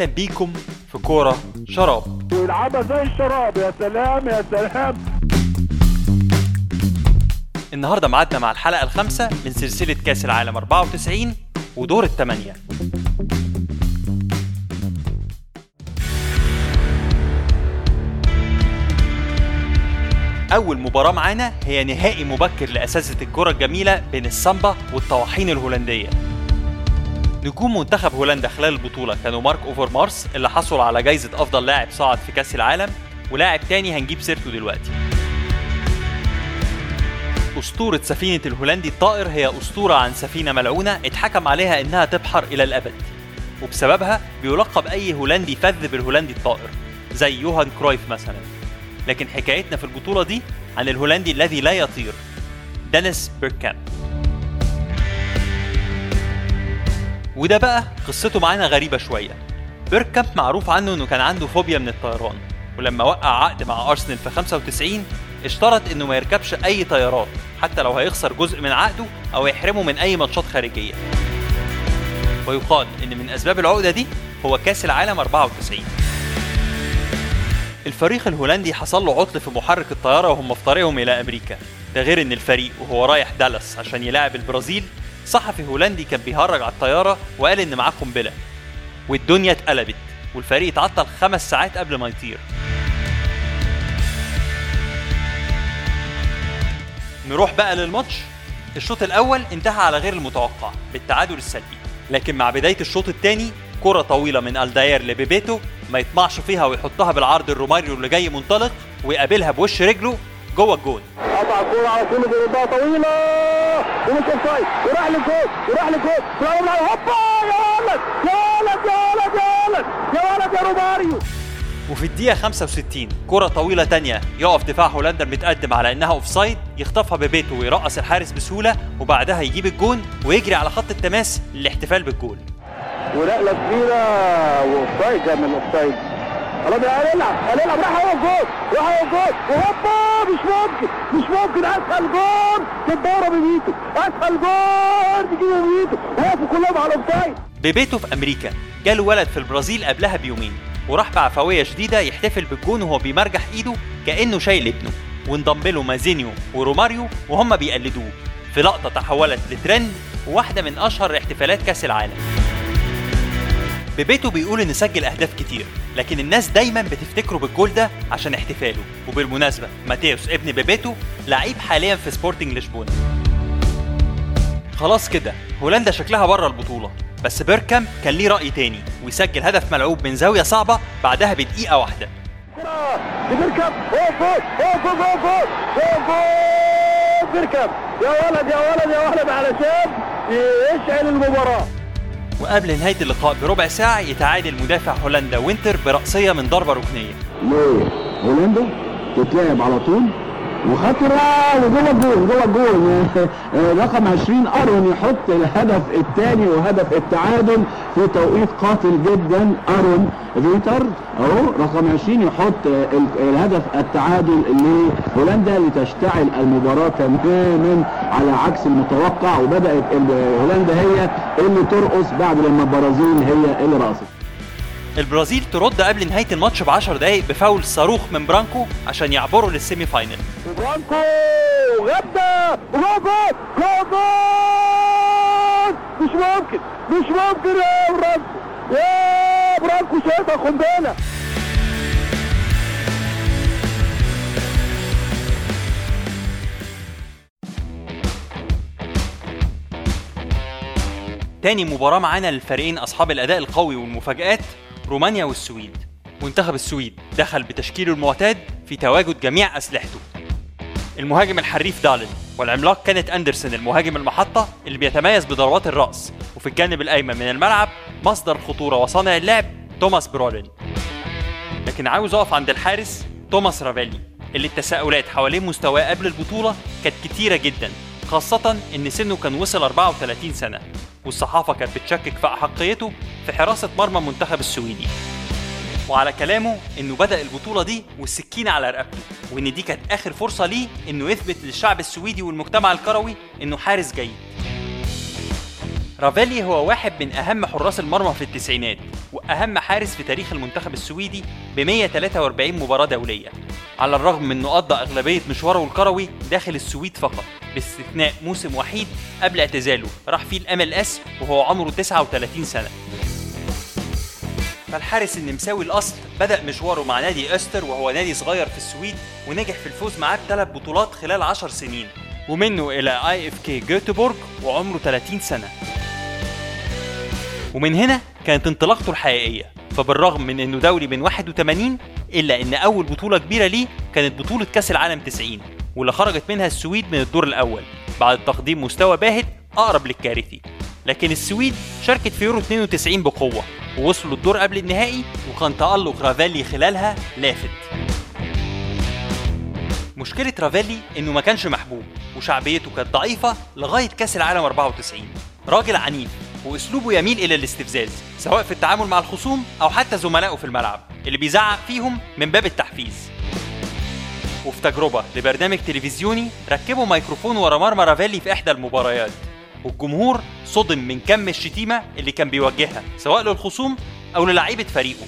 أهلا بيكم في كورة شراب. ويلعبها زي الشراب يا سلام يا سلام. النهارده معادنا مع الحلقة الخامسة من سلسلة كأس العالم 94 ودور الثمانيه أول مباراة معانا هي نهائي مبكر لأساتذة الكرة الجميلة بين السامبا والطواحين الهولندية. نجوم منتخب هولندا خلال البطولة كانوا مارك أوفر مارس اللي حصل على جايزة أفضل لاعب صاعد في كأس العالم ولاعب تاني هنجيب سيرته دلوقتي. أسطورة سفينة الهولندي الطائر هي أسطورة عن سفينة ملعونة اتحكم عليها إنها تبحر إلى الأبد. وبسببها بيلقب أي هولندي فذ بالهولندي الطائر زي يوهان كرويف مثلا. لكن حكايتنا في البطولة دي عن الهولندي الذي لا يطير دينيس بيركامب وده بقى قصته معانا غريبة شوية. بيركامب معروف عنه إنه كان عنده فوبيا من الطيران ولما وقع عقد مع أرسنال في 95 اشترط إنه ما يركبش أي طيارات حتى لو هيخسر جزء من عقده أو يحرمه من أي ماتشات خارجية. ويقال إن من أسباب العقدة دي هو كأس العالم 94 الفريق الهولندي حصل له عطل في محرك الطيارة وهم في طريقهم إلى أمريكا. ده غير إن الفريق وهو رايح دالاس عشان يلاعب البرازيل صحفي هولندي كان بيهرج على الطيارة وقال إن معاه قنبلة والدنيا اتقلبت والفريق اتعطل خمس ساعات قبل ما يطير. نروح بقى للماتش. الشوط الأول انتهى على غير المتوقع بالتعادل السلبي لكن مع بداية الشوط الثاني كرة طويلة من ألداير لبيبيتو ما يطمعش فيها ويحطها بالعرض لروماريو اللي جاي منطلق ويقابلها بوش رجله جوه الجون. قطع الكورة على طول بيضاء طويلة. ومش offside وراح للجول وراح للجول وراح للجول هوبا! يا ولد! يا ولد! يا ولد! يا ولد! يا ولد يا روماريو! وفي الدقيقة 65 كرة طويلة تانية. يقف دفاع هولندا المتقدم على إنها offside يخطفها بيبيتو ويرقص الحارس بسهولة. وبعدها يجيب الجون ويجري على خط التماس للاحتفال بالجول. ونقلة كبيرة. و offside من ال offside خلاص هنلعب هنلعب راح هو الجول. راح هو الجول. وهوبا مش ممكن. مش ممكن. أسهل جول. الدورة بيبيتو. أسهل جول. تجيبه بيبيتو. وقفوا كلهم على ال offside بيبيتو في أمريكا جاله ولد في البرازيل قبلها بيومين وراح بعفويه شديدة يحتفل بالجون وهو بيمرجح إيده كأنه شايل ابنه. وانضم له مازينيو وروماريو وهم بيقلدوه. في لقطة تحولت لترند وواحدة من أشهر احتفالات كأس العالم. بيبيتو بيقول ان سجل أهداف كتير. لكن الناس دايما بتفتكره بالجول ده عشان احتفاله. وبالمناسبة ماتيوس ابن بيبيتو لعيب حاليا في سبورتنج لشبونة. خلاص كده هولندا شكلها بره البطولة. بس بيركامب كان ليه رأي تاني ويسجل هدف ملعوب من زاوية صعبة بعدها جول جول بيركامب يا ولد يا ولد يا ولد علشان يشعل المباراة. وقبل نهاية اللقاء بربع ساعة يتعادل مدافع هولندا وينتر برأسية من ضربة ركنية ليه؟ هولندا تتلعب على طول وخطرة وجوه الجول جوه الجول رقم 20 أرون يحط الهدف الثاني وهدف التعادل في توقيت قاتل جدا. أرون فيتر أهو رقم 20 يحط ال- الهدف التعادل لهولندا لتشتعل المباراة تماما على عكس المتوقع. وبدأت هولندا هي اللي ترقص بعد لما البرازيل هي اللي رقصت. البرازيل ترد قبل نهاية الماتش ب 10 دقائق بفاول صاروخ من برانكو عشان يعبروا لل semi-final. وبرانكو غدا! وجول جول! مش ممكن! مش ممكن يا برانكو! يا برانكو شايفها قنبلة! تاني مباراة معانا أصحاب الأداء القوي والمفاجآت. رومانيا والسويد. منتخب السويد دخل بتشكيله المعتاد في تواجد جميع أسلحته. المهاجم الحريف دالن والعملاق كانت أندرسون المهاجم المحطة اللي بيتميز بضربات الرأس. وفي الجانب الأيمن من الملعب مصدر خطورة وصانع اللعب توماس برولين. لكن عاوز أقف عند الحارس توماس رافيلي اللي التساؤلات حوالين مستواه قبل البطولة كانت كتيرة جدا خاصة إن سنه كان وصل 34 سنة. والصحافة كانت بتشكك في أحقيته في حراسة مرمى المنتخب السويدي. وعلى كلامه إنه بدأ البطولة دي والسكينة على رقبته وإن دي كانت آخر فرصة ليه إنه يثبت للشعب السويدي والمجتمع الكروي إنه حارس جيد. رافيلي هو واحد من أهم حراس المرمى في التسعينات وأهم حارس في تاريخ المنتخب السويدي ب 143 مباراة دولية على الرغم من أنه قضى أغلبية مشواره الكروي داخل السويد فقط. باستثناء موسم وحيد قبل اعتزاله. راح فيه ال MLS وهو عمره 39 سنة. فالحارس النمساوي الأصل بدأ مشواره مع نادي أستر وهو نادي صغير في السويد ونجح في الفوز معاه بثلاث بطولات خلال 10 سنين. ومنه إلى IFK جوتبورغ وعمره 30 سنة. ومن هنا كانت انطلاقته الحقيقية. فبالرغم من إنه دوري من 81 إلا إن أول بطولة كبيرة ليه كانت بطولة كأس العالم 90 واللي خرجت منها السويد من الدور الأول. بعد تقديم مستوى باهت أقرب للكارثي. لكن السويد شاركت في يورو 92 بقوة ووصلوا الدور قبل النهائي وكان تألق رافالي خلالها لافت. مشكلة رافالي إنه ما كانش محبوب وشعبيته كانت ضعيفة لغاية كأس العالم 94 راجل عنيف وأسلوبه يميل إلى الاستفزاز سواء في التعامل مع الخصوم أو حتى زملائه في الملعب اللي بيزعق فيهم من باب التحفيز. وفي تجربة لبرنامج تلفزيوني ركبوا ميكروفون ورا مرمى رافيلي في إحدى المباريات. والجمهور صدم من كم الشتيمة اللي كان بيوجهها سواء للخصوم أو للعيبة فريقه.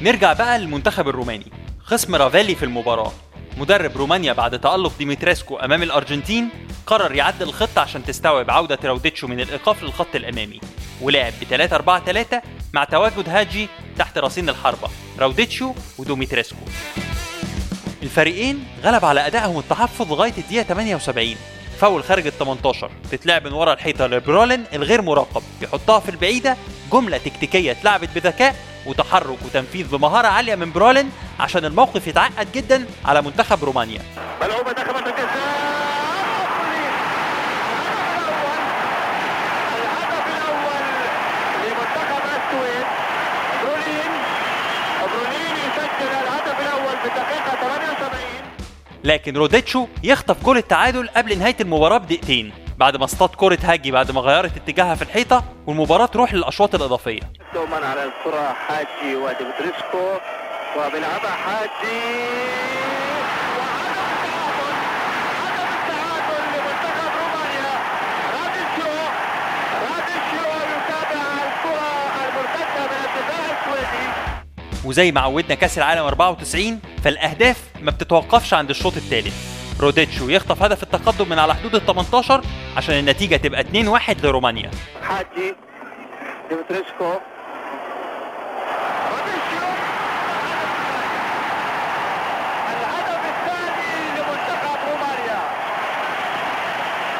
نرجع بقى للمنتخب الروماني. خصم رافيلي في المباراة. مدرب رومانيا بعد تألق ديمتريسكو أمام الأرجنتين قرر يعدل الخطة عشان تستوعب عودة راوديتشو من الإيقاف للخط الأمامي. ولعب ب 3 4 3 مع تواجد هاجي تحت راسين الحربة راوديتشو ودوميتريسكو. الفريقين غلب على أدائهم التحفظ لغاية الدقيقة 78 فاول خارج ال 18 تتلعب من ورا الحيطة لبرولين الغير مراقب. يحطها في البعيدة. جملة تكتيكية اتلعبت بذكاء وتحرك وتنفيذ بمهارة عالية من برولين عشان الموقف يتعقد جدا على منتخب رومانيا. ملعوبة داخل منطقة الجزاء الهدف الأول لمنتخب السويد برولين برولين يسجل الهدف الأول في الدقيقة 78 لكن روديتشو يخطف جول التعادل قبل نهاية المباراة بدقيقتين. بعد ما اصطاد كرة هاجي بعد ما غيرت اتجاهها في الحيطة والمباراة تروح للأشواط الإضافية. دوما على الكرة حاجي وديمتريسكو وبيلعبها حاجي. وزي ما عودنا كأس العالم 94 فالأهداف ما بتتوقفش عند الشوط الثالث روديتشو يخطف هدف التقدم من على حدود ال 18 عشان النتيجة تبقى 2-1 لرومانيا. حاجي.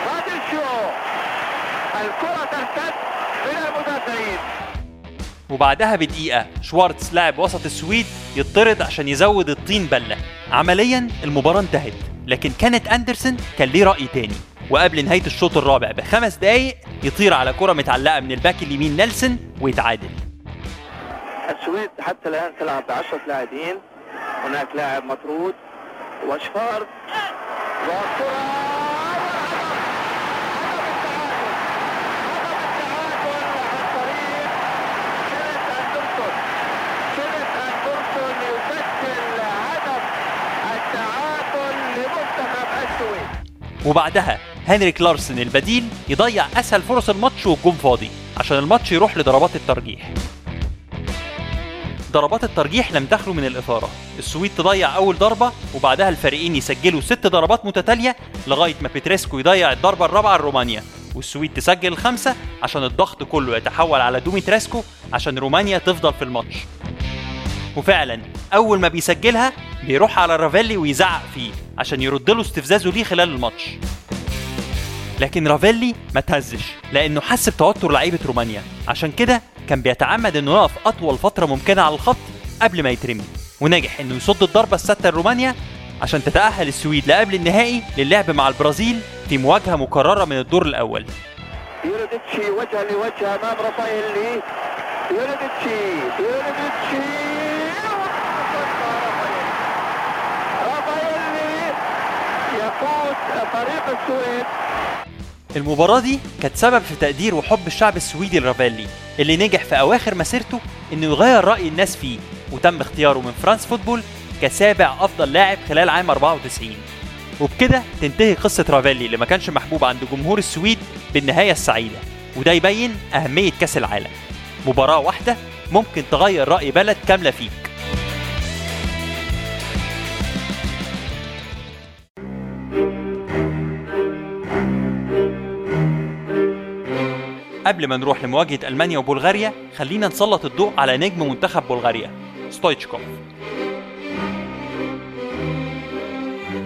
راديشيو الكرة ترتد من المدافعين. وبعدها بدقيقة شوارتز لاعب وسط السويد يطرد عشان يزود الطين بلة. عمليا المباراة انتهت لكن كينيت أندرسون كان ليه رأي تاني. وقبل نهاية الشوط الرابع بخمس دقايق يطير على كرة متعلقة من الباك اليمين نيلسون ويتعادل. السويد حتى الآن تلعب بعشرة لاعبين. هناك لاعب مطرود. وأشفار. والكرة وبعدها هنريك لارسن البديل يضيع أسهل فرص الماتش والجون فاضي عشان الماتش يروح لضربات الترجيح. ضربات الترجيح لم تخلو من الإثارة. السويد تضيع أول ضربة وبعدها الفريقين يسجلوا ست ضربات متتالية لغاية ما بيتريسكو يضيع الضربة الرابعة لرومانيا والسويد تسجل الخمسة عشان الضغط كله يتحول على دوميتريسكو عشان رومانيا تفضل في الماتش. وفعلا أول ما بيسجلها بيروح على رافيلي ويزعق فيه عشان يرد له استفزازه ليه خلال الماتش. لكن رافيلي ما اتهزش لأنه حس بتوتر لعيبة رومانيا. عشان كده كان بيتعمد إنه يقف أطول فترة ممكنة على الخط قبل ما يترمي ونجح إنه يصد الضربة السادسة لرومانيا عشان تتأهل السويد لقبل النهائي للعب مع البرازيل في مواجهة مكررة من الدور الأول. يولدتشي وجها لوجه أمام رافائيلي. يولدتشي يولدتشي يفوز فريق السويد. المباراة دي كانت سبب في تقدير وحب الشعب السويدي لرافيلي اللي نجح في أواخر مسيرته إنه يغير رأي الناس فيه وتم اختياره من فرانس فوتبول كسابع أفضل لاعب خلال عام 94 وبكده تنتهي قصة رافيلي اللي ما كانش محبوب عند جمهور السويد بالنهاية السعيدة وده يبين أهمية كأس العالم. مباراة واحدة ممكن تغير رأي بلد كاملة فيك قبل ما نروح لمواجهة ألمانيا وبلغاريا خلينا نسلط الضوء على نجم منتخب بلغاريا ستويتشكوف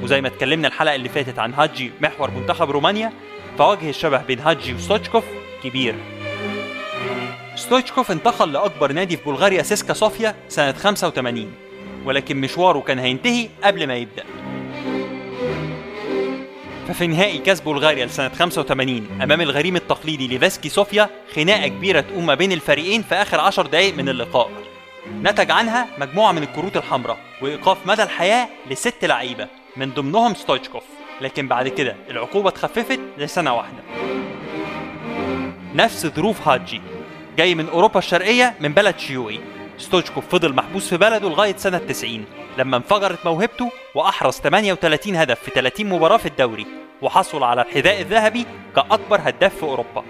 وزي ما اتكلمنا الحلقة اللي فاتت عن هاجي محور منتخب رومانيا فوجه الشبه بين هاجي وستويتشكوف كبير. ستويتشكوف انتقل لأكبر نادي في بلغاريا سيسكا صوفيا سنة 85 ولكن مشواره كان هينتهي قبل ما يبدأ. ففي نهائي كاس بلغاريا لسنة 85 أمام الغريم التقليدي ليفاسكي صوفيا خناقة كبيرة تقوم ما بين الفريقين في آخر 10 دقايق من اللقاء. نتج عنها مجموعة من الكروت الحمراء وإيقاف مدى الحياة لست لعيبة من ضمنهم ستويتشكوف. لكن بعد كده العقوبة اتخففت لسنة واحدة. نفس ظروف هاجي جاي من أوروبا الشرقية من بلد شيوعي. ستويتشكوف فضل محبوس في بلده لغاية سنة 90 لما انفجرت موهبته وأحرز 38 هدف في 30 مباراة في الدوري وحصل على الحذاء الذهبي كأكبر هداف في أوروبا.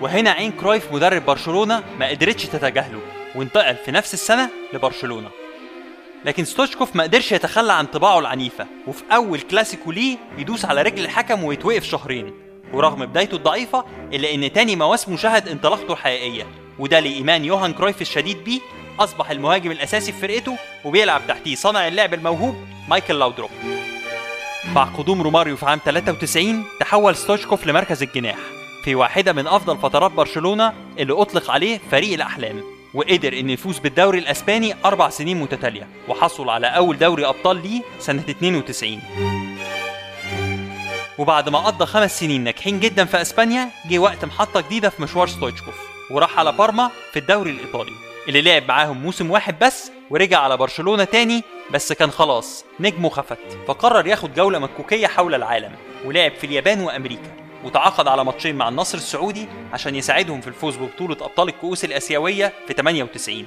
وهنا عين كرويف مدرب برشلونة ما قدرتش تتجاهله وانتقل في نفس السنة لبرشلونة. لكن ستوشكوف ما قدرش يتخلى عن طباعه العنيفة وفي أول كلاسيكو ليه يدوس على رجل الحكم ويتوقف شهرين. ورغم بدايته الضعيفة إلا إن تاني مواسمه شهد انطلاقته الحقيقية وده لإيمان يوهان كرويف الشديد بيه أصبح المهاجم الأساسي في فرقته وبيلعب تحتيه صانع اللعب الموهوب مايكل لاودروب مع قدوم روماريو في عام 93 تحول ستوشكوف لمركز الجناح في واحدة من أفضل فترات برشلونة اللي أطلق عليه فريق الأحلام وقدر إنه يفوز بالدوري الأسباني أربع سنين متتالية وحصل على أول دوري أبطال ليه سنة 92 وبعد ما قضى خمس سنين ناجحين جدا في أسبانيا جه وقت محطة جديدة في مشوار ستويتشكوف وراح على بارما في الدوري الإيطالي. اللي لعب معاهم موسم واحد بس ورجع على برشلونة تاني بس كان خلاص نجمه خفت فقرر ياخد جولة مكوكية حول العالم ولعب في اليابان وأمريكا وتعاقد على ماتشين مع النصر السعودي عشان يساعدهم في الفوز ببطولة أبطال الكؤوس الآسيوية في 98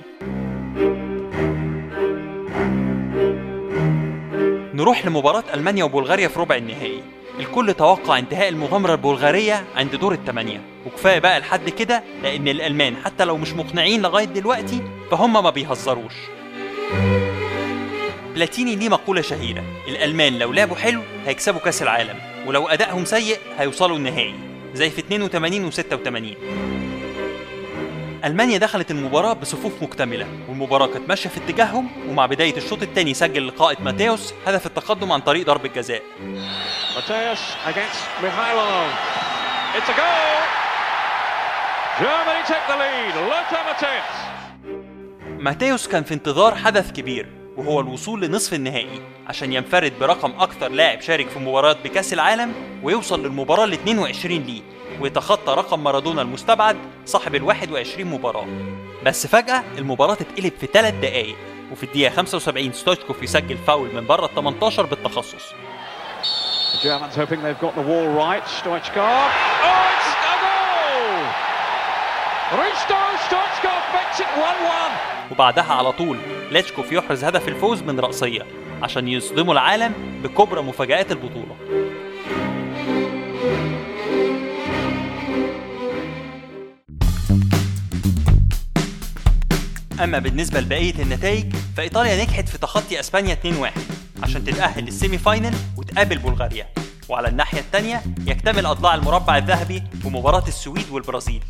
نروح لمباراة ألمانيا وبلغاريا في ربع النهائي. الكل توقع انتهاء المغامرة البلغارية عند دور الثمانية وكفاية بقى لحد كده لأن الألمان حتى لو مش مقنعين لغاية دلوقتي فهم ما بيهزروش. بلاتيني ليه مقولة شهيرة؟ الألمان لو لعبوا حلو هيكسبوا كأس العالم ولو أدائهم سيء هيوصلوا النهائي زي في 82 و 86 ألمانيا دخلت المباراة بصفوف مكتملة والمباراة كانت ماشية في اتجاههم ومع بداية الشوط الثاني سجل القائد ماتيوس هدف التقدم عن طريق ضربة جزاء. Mateus against Mikhailov. It's a goal! Germany take the lead. Lothar Matthäus. ماتيوس كان في انتظار حدث كبير وهو الوصول لنصف النهائي عشان ينفرد برقم أكثر لاعب شارك في مباراة بكأس العالم ويوصل للمباراة ال 22 ليه ويتخطى رقم مارادونا المستبعد صاحب ال 21 مباراة بس فجأة المباراة تتقلب في 3 دقايق وفي الدقيقة 75 ستويتشكوف يسجل فاول من بره ال 18 بالتخصص Germans hoping they've got the wall right. Stoichkov. Oh, it's a goal! Risto Stoichkov makes it 1-1. وبعدها على طول لاتشكوف يحرز هدف الفوز من رأسية عشان يصدموا العالم بكبرى مفاجآت البطولة أما بالنسبة لبقية النتائج فإيطاليا نجحت في تخطي أسبانيا 2-1 عشان تتأهل للسيمي فاينل وتقابل بلغاريا. وعلى الناحية التانية يكتمل أضلاع المربع الذهبي بمباراة السويد والبرازيل.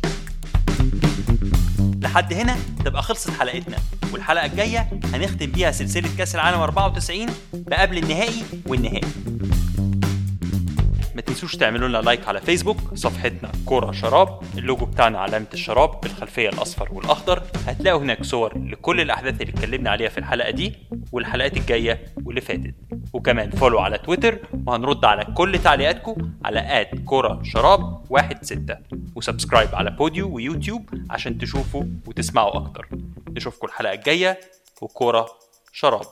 لحد هنا تبقى خلصت حلقتنا والحلقة الجاية هنختم بيها سلسلة كأس العالم 94 بقبل النهائي والنهائي. ما تنسوش تعملوا لنا like على فيسبوك صفحتنا كورة شراب اللوجو بتاعنا علامة الشراب بالخلفية الأصفر والأخضر. هتلاقوا هناك صور لكل الأحداث اللي اتكلمنا عليها في الحلقة دي والحلقات الجاية واللي فاتت. وكمان follow على تويتر وهنرد على كل تعليقاتكم على at كورة شراب واحد ستة. و subscribe على بوديو ويوتيوب عشان تشوفوا وتسمعوا أكتر. نشوفكم الحلقة الجاية وكورة شراب.